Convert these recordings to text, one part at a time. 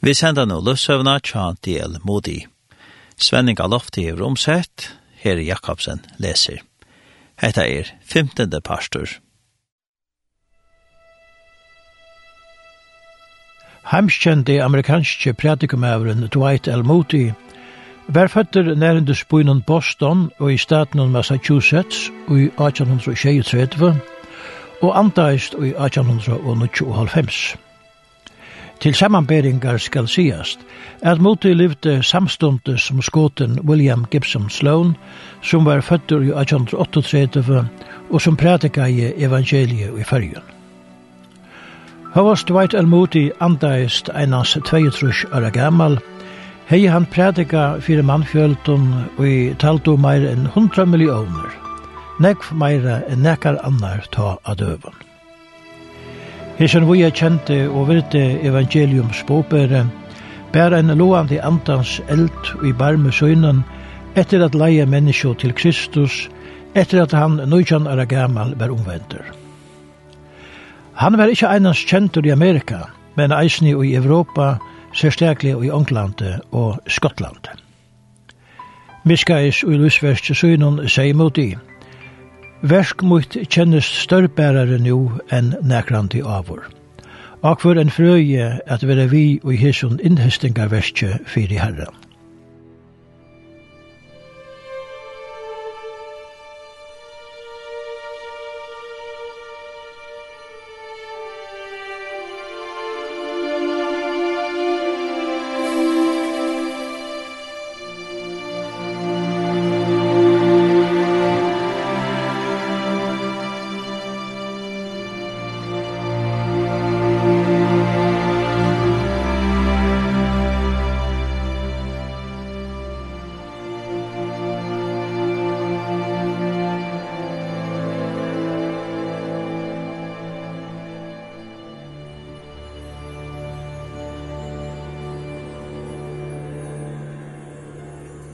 Vi sender nå løsøvna tja del modi. Svenning Alofti er omsett, her Jakobsen leser. Hetta er 15. pastor. Heimskjente amerikanske pratikumæveren Dwight L. Moody var føtter nærende spøynen Boston og i staten Massachusetts i 1823 og antaist i 1895. Til samanberingar skal sigast at Moti livde samstunde som skoten William Gibson Sloan, som var fødder i 1838 og som prætika i evangeliet i fyrjun. Havast Dwight L. Moody andaist einans 22 år gammal, hei han prædika fyrir mannfjöldun og i taldu meir enn 100 millioner, nekv meira enn nekar annar ta av døvun. Hesen vi er kjente og virte evangelium båbere, bæra en loande andans eld i barme søgnen, etter at leie menneskje til Kristus, etter at han nøytjan er gammal var omvendur. Han var ikkje einans kjentur i Amerika, men eisni i Europa, særstaklig i Ånglande og Skottland. Miskais og Lusverst søgnen sier mot i, Versk mot kjennes størrbærare nu enn nækrandi avur. Akvar en frøye at vera vi og hisson innhestinga verskje fyrir herra.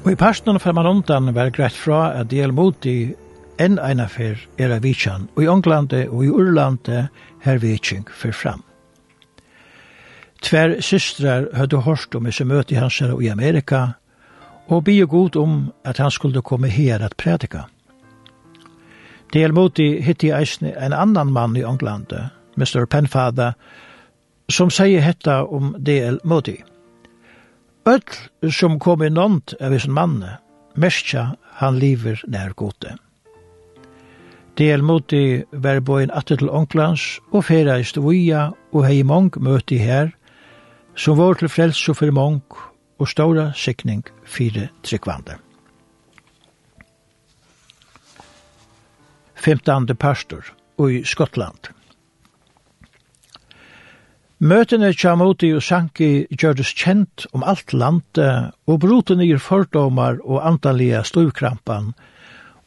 Og i personen fra man undan var greit fra at del mot i enn ein affær er av vitjan, og i Ånglande og i Urlande her vitsing fyr fram. Tver systrar høyde hårst om isse møte i hans i Amerika, og bygde god om at han skulle komme her at prædika. i hitti eisne en annan mann i Ånglande, Mr. Penfada, som sier hetta om DL Modi. Öll som kom i nånt av sin manne, mestja han liver nær gode. Del mot i verboin atter til onklans, og fera i stoia, og hei mong møti her, som var til frelse for mong, og stora sikning fire tryggvande. Femtande pastor, og i Skottland. Møtene kjam uti og sanki gjørdes kjent om alt landet, og brote nye fordomar og antallige stuvkrampan,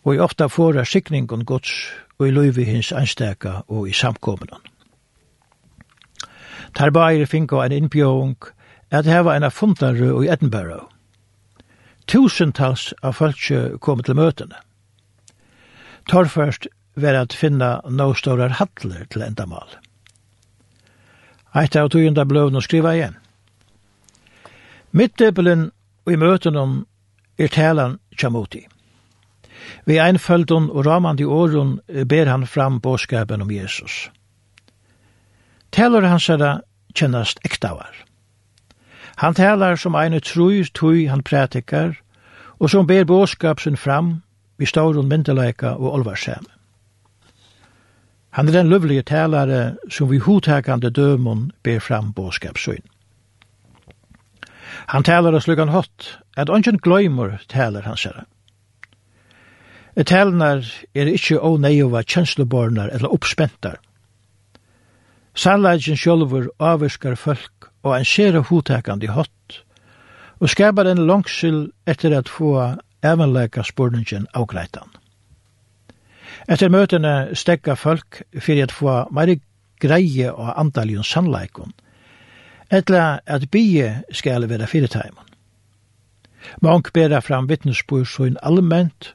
og i ofta fåra skikningen gods og i løyvi hins ansteka og i samkommunan. Tar bæri finko en innbjåung at heva en fundanru i Edinburgh. Tusentals av folkje kom til møtene. Torførst var at finna no stårar hattler til endamal. Eit av tøyenda bløvn å skriva igjen. Midtdebelen i møten om er talan tjamuti. Vi einfølgen og ramande åren ber han fram båskapen om Jesus. Talar hans er kjennast ektavar. Han talar som ein trui tui han pratikar, og som ber båskapsen fram vi stauron myndeleika og olvarsæme. Han er den løvlige talare som vi hodtakande dømon ber fram båskapssyn. Han talar og slugan hot, at ongen gløymur talar han særa. Talnar er ikkje åneiova kjenslubornar eller oppspentar. Sannleggen sjølver avviskar folk og en særa hodtakande hot, og skapar en langsil etter at få evanleika spurningen avgreitan. Etter møtene stekka folk fyrir at få meir greie og andaljun sannleikon, etla at bie skal være fyrirteimen. Mange bera fram vittnesbor så allment,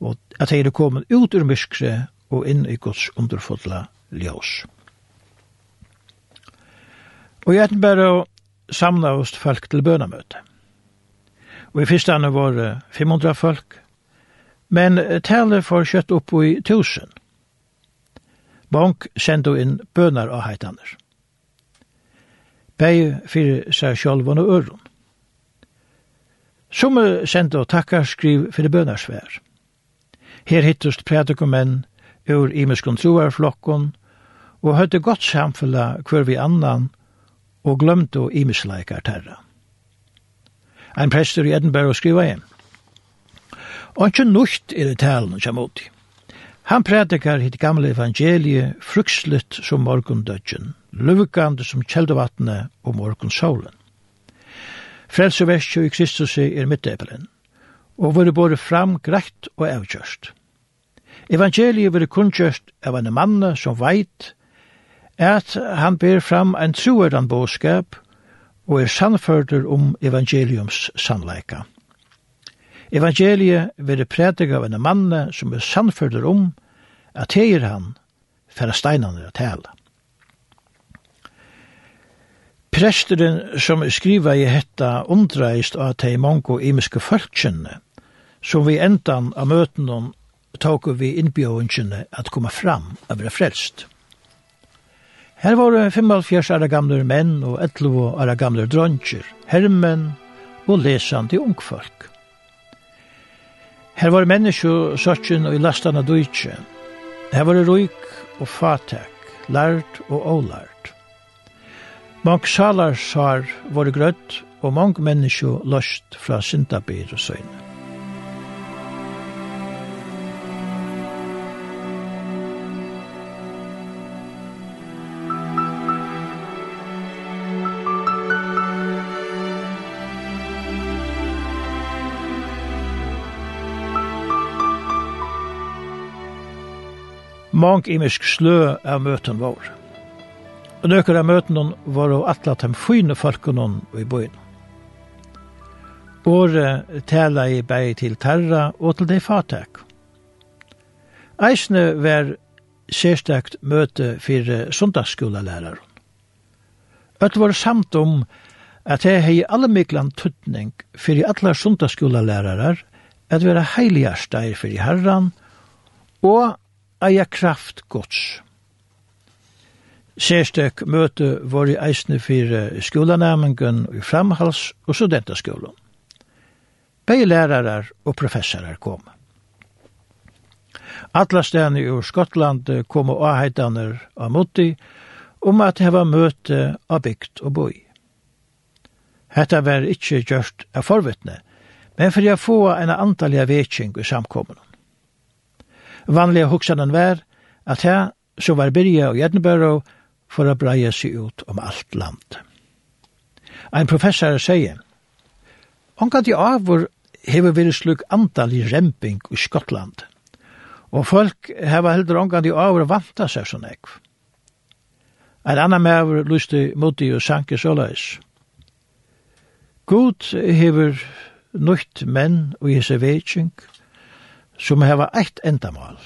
og at hei er kommet ut ur myskre og inn i gods underfodla ljós. Og i Edinburgh samla oss folk til bønamøte. Og i fyrstane var 500 folk, men tale får kjøtt opp i tusen. Bank sendte inn bønar av heitaner. Beg fyrir seg sjálvan og øron. sendte og takkar skriv fyrir bønarsvær. Her hittust prædikumenn ur imeskon troarflokkon, og høyde godt samfella hver vi annan, og glømte og imesleikar terra. Ein prester i Edinburgh skriva igjen. Og ikke nukt er det talen som ut. Han prædikar hitt gamle evangelie frukslet som morgundødgen, løvgande som kjeldevattnet og morgunsolen. Frelseverset i Kristus er midtepelen, og vore både fram greit og avgjørst. Evangeliet vore kunngjørst av en mann som veit at han ber fram en troerdan båskap og er sannførder om evangeliums sannleika. Evangeliet vil prædik av en mann som er sannførder om at heier han færre steinene å tale. Presteren som skriva i hetta undreist av at hei mongo imiske folkjenne, som vi endan av møtene tok vi innbjøvingene at komme fram av det frelst. Her var det 75 år gamle menn og 11 år gamle dronjer, hermen og lesande ungfolk. Her var menneskje søtjen og i lastane dujtje. Her var ruik og fatak, lært og ålært. Mange salar sar var grøtt, og mange menneskje løst fra syndabir og søgne. mange imisk slø av møten vår. Og nøkker av møten var av atla dem fyne folkene i bøyen. Åre tala i bei til terra og til de fatak. Eisne var sérstakt møte fyrir sundagsskolalæraren. Öll var samt om at det hei alle miklan tuttning fyrir allar sundagsskolalærarar at vera heiligast fyrir herran og eia kraft gods. Sérstøk møte var i eisne for skolanæmingen i framhals- og studentaskolen. Begge lærere og professorer kom. Alla stedene i Skottland kom og avheitaner av Motti om at heva møte av bygd og boi. Hetta var ikkje gjørst av forvittne, men for jeg få en antallig vetsing i samkommene. Vanlige hoksanen var at her så var Birja og Edinburgh for å breie seg ut om alt land. Ein professor sier, Ongan til hvor hever vært sluk antal i remping i Skottland, og folk hever heldur ongan til avur vanta seg sånn ekv. Ein annan mever lyste moti og sanke såleis. God hever nøyt menn og hese vetsing, og som heva eitt endamal.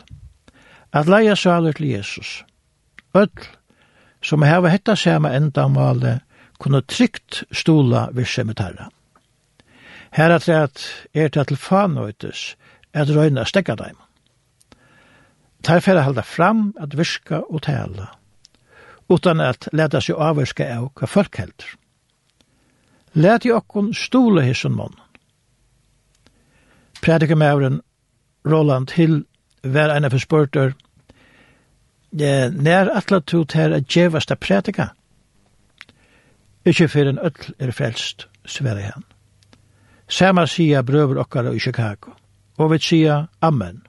At leia salur til Jesus. Öll som heva hetta sama endamale kunne trygt stola ved semitarra. Her at rett er til til fanøytes at røyna stekka dem. Ter fer halda fram at virka og tala, utan at leta seg avvirka av hva folk heldur. Let i okkon stola hisson mån. Predikamauden Roland Hill var en av förspörter Nær atla tog här att djevast a prætika? Ikkje fyrir en öll er frelst, sverre han. Sama sia brøver okkara i Chicago. Og vi sia Amen.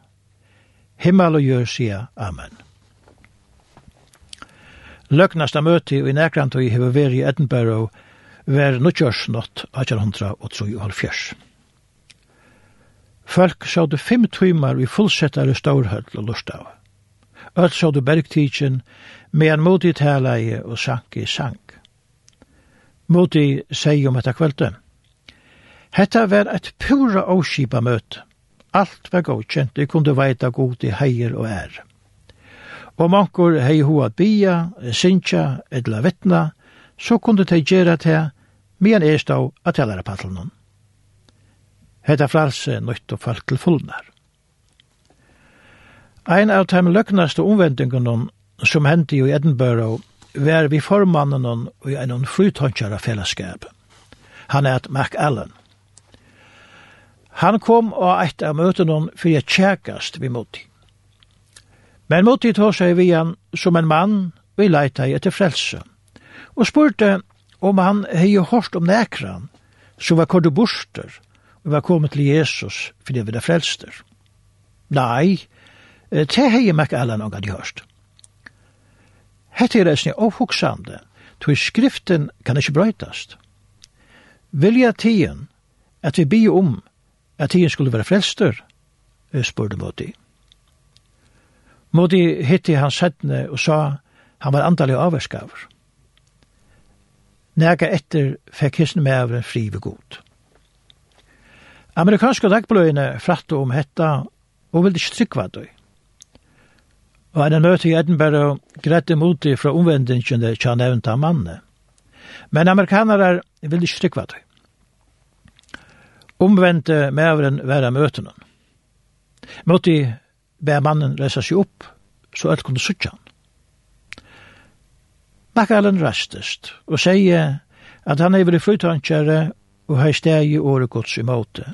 Himmel og jør sia Amen. Løgnasta møti i Nækrantøy hefur veri i Edinburgh var nukkjørsnott 1873. Folk sjådu fem tøymar i fullsettare stórhøll og lustav. Öll sjådu med en moti talaie og sank i sank. Moti seg om etta kvölde. Hetta var et pura åskipa møte. Alt var godkjent, det kunde veita god i heier og ære og mankur hei hoa bia, sinja, edla vittna, så kunde de gjerra til, men er stå at tellara paddelen. Hetta fralse nøyt og folk til fullnar. Ein av de løknaste omvendingene som hendte i Edinburgh var vi formannen i en frutøntjara fellesskap. Han er et Mac Allen. Han kom og eit av møtene for jeg tjekast vi moti. Men moti tog seg vi han som en mann vi leita i etter frelse, og spurte om han hei hørt om nekran som var kordoborster, var kommet til Jesus, for det var det frelster. Nei, det har jeg meg alle noen hadde hørt. Hette er reisende avhoksande, tog skriften kan ikke brøytast. Vilja tiden, at vi bier om at tiden skulle være frelster, spurte Modi. Modi hitti hans settne og sa han var andalig avverskaver. Nega etter fikk hisne med fri ved god. Amerikanske dagbløyene fratte om hetta og ville ikke trykva døy. Og en møte i Edinburgh grette imot det fra omvendingen det ikke nevnt av mannen. Men amerikanere ville ikke trykva døy. Omvendte mævren være møtene. Måtte be mannen reise seg opp, så alt kunne suttje han. Makkalen rastest og sier at han er i flytankjere og har steg i året gods i måte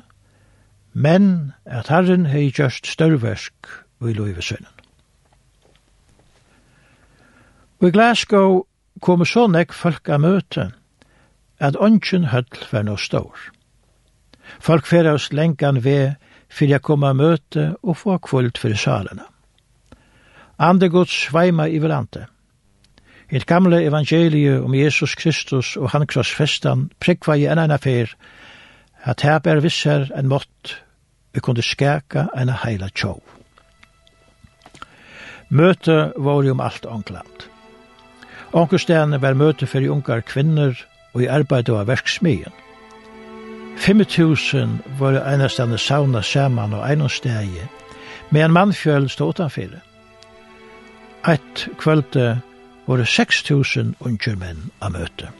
men at Herren hei gjørst størverk i løyvesønnen. I Glasgow kom så nekk folk av møte, at ånden høll var noe stor. Folk fyrir oss lengan ved, fyrir jeg kom av møte og få kvult fyrir salene. Andegods sveima i verante. I et gamle evangeliet om Jesus Kristus og han krossfestan prekva i en enn affær at her ber visser en mått vi kunde skæka en heila tjov. Møte var jo om alt Ångland. Ångestene var møte for ungar kvinner og i arbeid av verksmien. 5000 var einastane sauna saman og einom stegi, med en mannfjøl stå utanfyrir. Eit kvölde var 6000 unger menn av møte.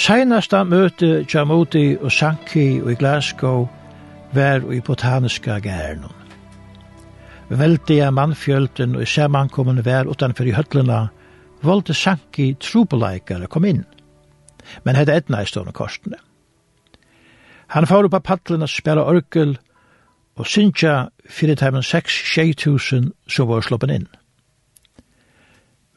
Seinasta møte Jamoti og Sanki og i Glasgow var i botaniska gærnum. Veldige mannfjölden og samankommun var utanfor i høllena valde Sanki trobeleikare kom inn, men hadde etna i stående korsene. Han får upp av paddelen og spela orkel og synsja fyrir tæmen 6-6 som var sloppen inn.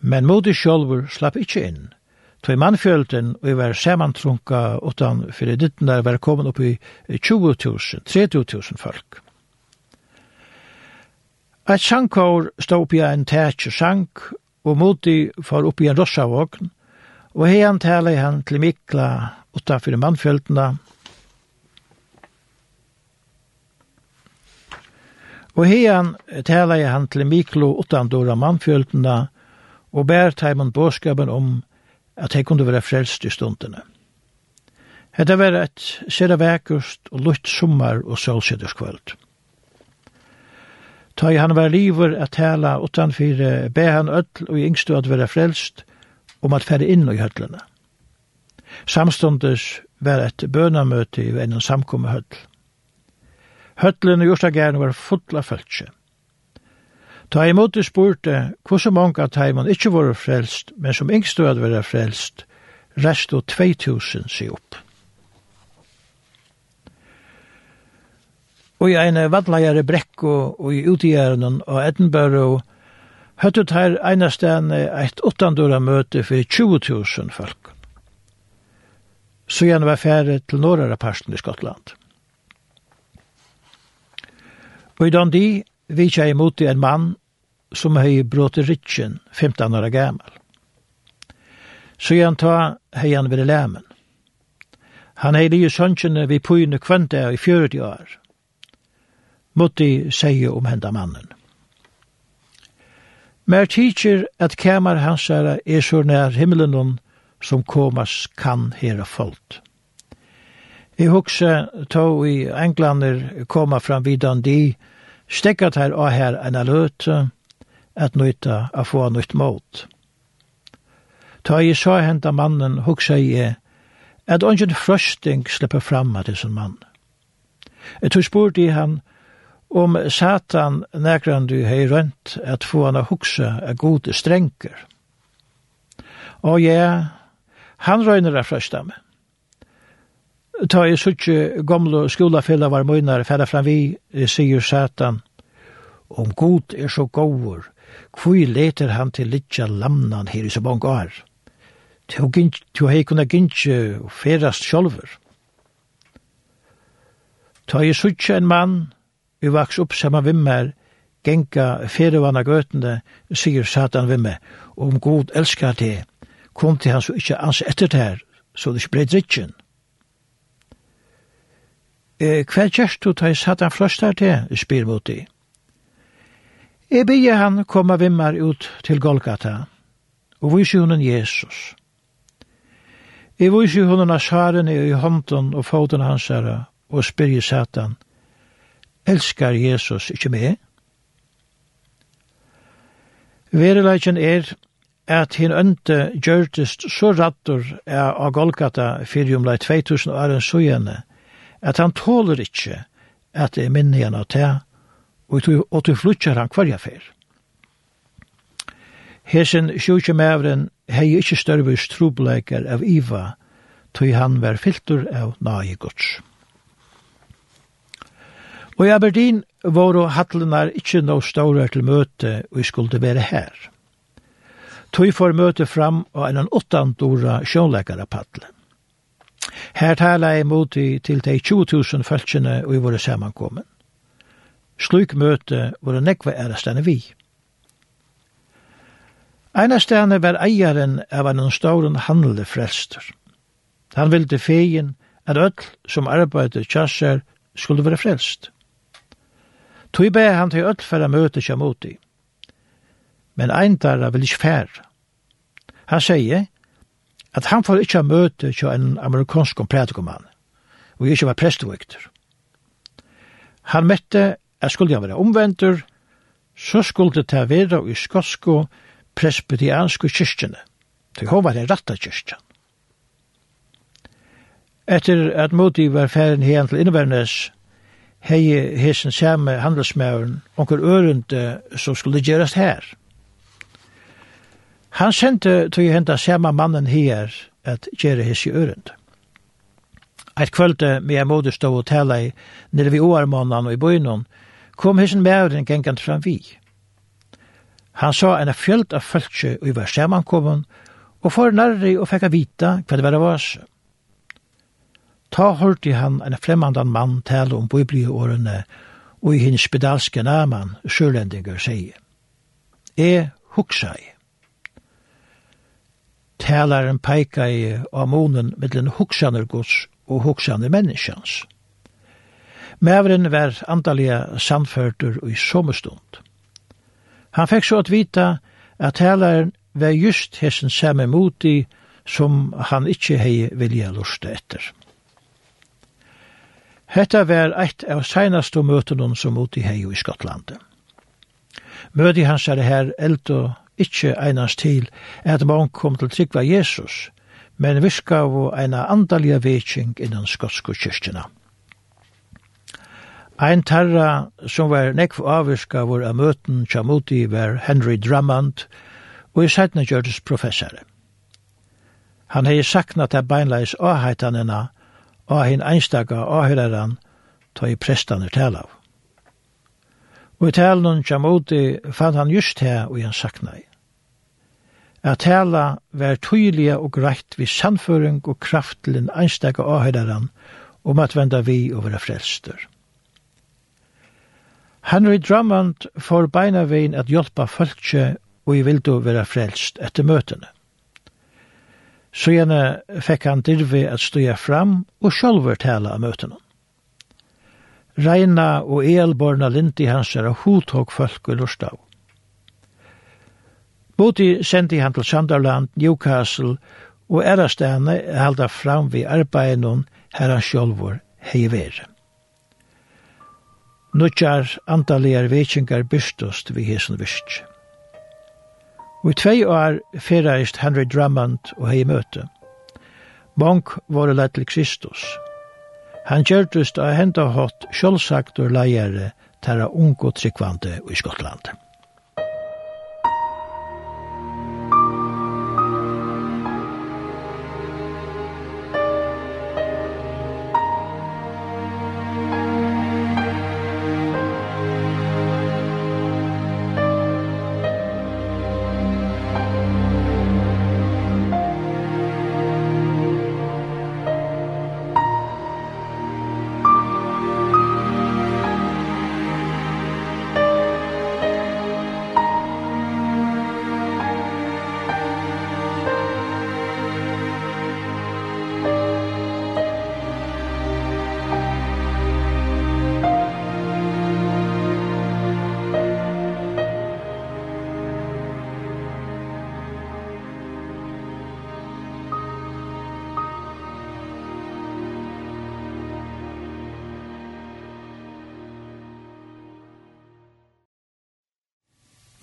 Men modi sjolver slapp ikkje inn – Tvei mannfjölden og vi var samantrunka utan fyrir ditten der var kommet opp i 20.000, 30.000 folk. Et sjankår stod oppi en tætje sjank, og moti far i en rossavågn, og heian tæla han til Mikla utanfyrir mannfjöldena. Og heian tæla han til Miklo utandora mannfjöldena, og bært taimun båskapen om at jeg kunne være frelst i stundene. Hetta var et sere vekust og lutt sommar og solsidderskvöld. Ta i han var liver at tala utanfyr be han öll og yngstu at være frelst om at fære inn i høllene. Samstundes var et bønamøte i en samkomme høll. Høllene i Jostagern var fulla fölkje. Ta imot det spurte hvordan mange av teimen ikke var frelst, men som yngst død var frelst, rest og 2000 si opp. Og i en vadlajare brekko og i utgjæren av Edinburgh høttet her einastan eit åttandura møte for 20.000 folk. Så gjerne var færre til norra parsten i Skottland. Og i Dundee vitja imot en mann som hei brått rytjen, 15 år gammal. Så han ta hei han vid lämen. Han hei lije sønnsjene vi pojne kvante i 40 år. Mutti seie om henda mannen. Mer tidsir at kamar hans er så nær himmelen som komas kan hera folk. Jeg hugsa to i englander koma fram vidan de, stekkat her og her en løte, at nøyta a få nøyt mot. Ta i så henta mannen hugsa i at ongen frøsting slipper fram av disse mann. Jeg tog spurt i han om Satan nekran du hei rønt at få han a hugsa a gode strenger. Og ja, han røyner a frøsta meg. Ta i suttje gamle skolafella var møynar færa fram vi, sier Satan, om god er så gåur, Kvui leter han til litja lamnan her i så mange år. Tu hei kunna gynnsi og ferast sjolver. Ta i suttja en mann, vi vaks upp saman vimmer, genga ferevanna gøtende, sier Satan vimme, og om god elskar det, kom til han så ikkje ans etter det her, så det spreit rikken. Eh, hva gjerst du ta i Satan frøstar det, spyr mot det. Jeg bygde han komme vimmer ut til Golgata, og vise hunden Jesus. Jeg vise hunden av sjaren i hånden og foten hans herre, og spyrje Satan, elskar Jesus ikke meg? Verileggen er at hin ønte gjørtist så rattor er av Golgata fyrir omlai 2000 åren sujane, at han tåler ikkje at det er minne igjen av det, og til flutjar han hverja fer. Hesen sjúkje mævren hei ikkje størvis trobleikar av Iva, tog han var filtur av nai gods. Og i Aberdeen våre hattlenar ikkje no stårar til møte og skulle være her. Tog får møte fram av en åttandora sjånleikare paddle. Her tala jeg mot til de 20.000 følgene og i våre samankommen. Sluk møte var en nekve ærestene vi. Einastene var eieren av en stauren handle frelster. Han ville fegen at öll som arbeidde tjasser skulle være frelst. Tui be han til öll færa møte kjamoti. Men ein dara vil ikke fær. Han sier at han får ikke møte kja en amerikansk prædikumann, og ikke var prestevikter. Han mette Jeg skulle være omventur, så skulle det ta være i skotsko presbyterianske kyrkjene. Det var den ratta kyrkjan. Etter at moti var ferden hen til Innebernes, hei hesen samme handelsmæren onker ørende som skulle gjøres her. Han sendte til å hente samme mannen her at gjøre hese ørende. Eit kvölde med jeg moder stå og tale i nere vi åarmånen og i bøynen, kom hessen mæren gengant fram vi. Han sa en fjöld av fölkse og var samankommun, og for nærri og fekka vita hva det var av oss. Ta hørte han en fremmandan mann tale om bibliårene og i hins spedalske naman sjølendingar sier. E huksai. Talaren peika i amonen mittlen huksaner gods og huksaner menneskjans. Mævren var andalega samførtur i sommerstund. Han fekk så at vita at helaren var just hessen samme moti som han ikkje hei vilja lusta etter. Hetta var eitt av seinaste møtene som moti hei i Skottlandet. Møti hans er her eld og ikkje einast til at man kom til tryggva Jesus, men viska av eina andaliga veking innan skotsko kyrkjena. Ein tarra som var nekv avviska vår av møten Chamuti var Henry Drummond, og i sætna gjørdes professare. Han hei sakna til beinleis avheitanina og hin einstaka avhøyreran ta i prestane tala av. Og i talen Chamuti fann han just her og han sakna i. At tala var tydelige og greit vi sannføring og kraft til en einstaka avhøyreran om at venda vi og være frelster. Henry Drummond får beina vein at hjelpa folkje og i vildu vera frelst etter møtene. Så gjerne fikk han dirvi at støya fram og sjálfur tala av møtene. Reina og elborna linti hans er av hodtog folk i Lorstav. Bodi sendi han til Sanderland, Newcastle og erastane halda fram vi arbeidnum her han sjálfur hei vere nødjar antaligar vikingar byrstust vi hesen vyrst. Og i tvei år fyrreist Henry Drummond og hei møte. Monk var lett til Kristus. Han gjørtust av henda hatt sjølvsagt og leiere tæra ungo tryggvande i Skottland.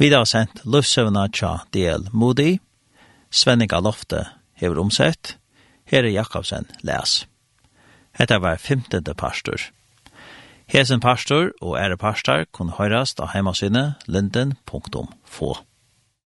Vi har sendt løvsøvna tja DL Moody, Svenninga Lofte hever omsett, Herre Jakobsen les. Hetta var 15. pastor. Hesen pastor og ære pastor kunne høyrast av heimasynet linden.få.